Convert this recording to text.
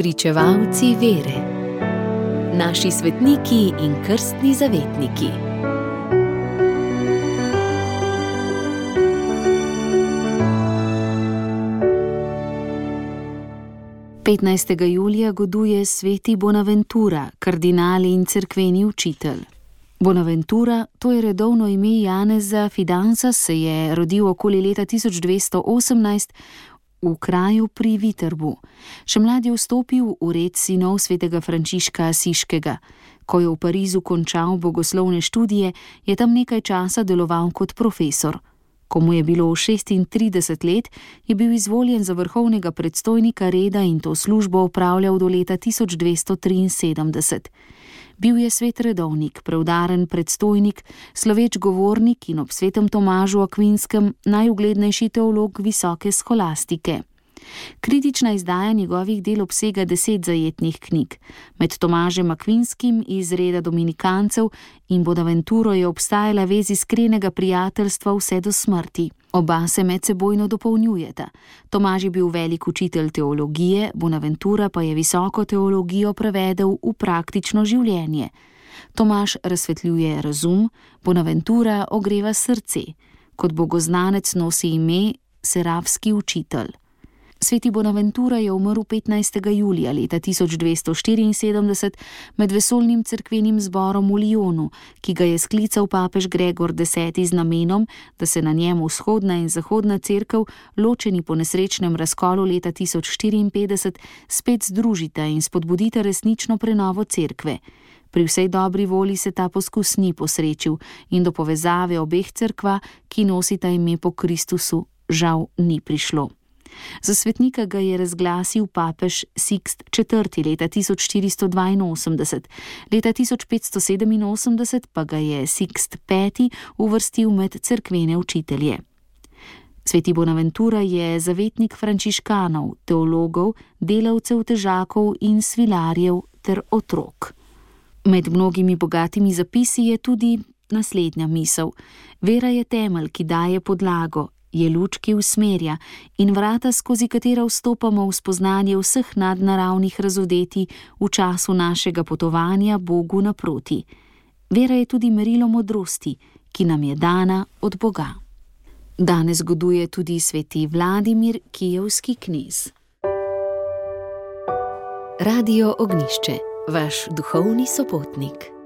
Pričevalci vere, naši svetniki in krstni zavetniki. Petnajstega julija goduje sveti Bonaventura, kardinal in cerkveni učitelj. Bonaventura, to je redovno ime Janeza Fidanza, se je rodil okoli leta 1218 v kraju pri Viterbu. Še mlad je vstopil v red sinov svetega Frančiška Asiškega. Ko je v Parizu končal bogoslovne študije, je tam nekaj časa deloval kot profesor. Ko mu je bilo 36 let, je bil izvoljen za vrhovnega predstojnika reda in to službo opravljal do leta 1273. Bil je svet redovnik, preudaren predstojnik, sloveč govornik in ob svetem Tomažu Akvinskem najuglednejši teolog visoke scholastike. Kritična izdaja njegovih del obsega deset zajetnih knjig. Med Tomažem Akvinskim iz reda Dominikancev in Bonaventuro je obstajala vez iskrenega prijateljstva vse do smrti. Oba se med sebojno dopolnjujeta. Tomaž je bil velik učitelj teologije, Bonaventura pa je visoko teologijo prevedel v praktično življenje. Tomaž razsvetljuje razum, Bonaventura ogreva srce. Kot bogoznanec nosi ime Serafski učitelj. Sveti Bonaventura je umrl 15. julija leta 1274 med vesolnim crkvenim zborom v Lyonu, ki ga je sklical papež Gregor X z namenom, da se na njem vzhodna in zahodna crkva, ločeni po nesrečnem razkolu leta 1054, spet združita in spodbudita resnično prenovo crkve. Pri vsej dobri volji se ta poskus ni posrečil in do povezave obeh crkva, ki nosita ime po Kristusu, žal ni prišlo. Za svetnika ga je razglasil papež Sixt IV. leta 1482, leta 1587 pa ga je Sixt V. uvrstil med crkvene učitelje. Sveti Bonaventura je zavetnik frančiškanov, teologov, delavcev težakov in svilarjev ter otrok. Med mnogimi bogatimi zapisi je tudi naslednja misel: Vera je temelj, ki daje podlago, je luč, ki usmerja in vrata, skozi katera vstopamo v spoznanje vseh nadnaravnih razodeti v času našega potovanja Bogu naproti. Vera je tudi merilo modrosti, ki nam je dana od Boga. Danes goduje tudi sveti Vladimir, kijevski knez. Radio Ognišče, vaš duhovni sopotnik.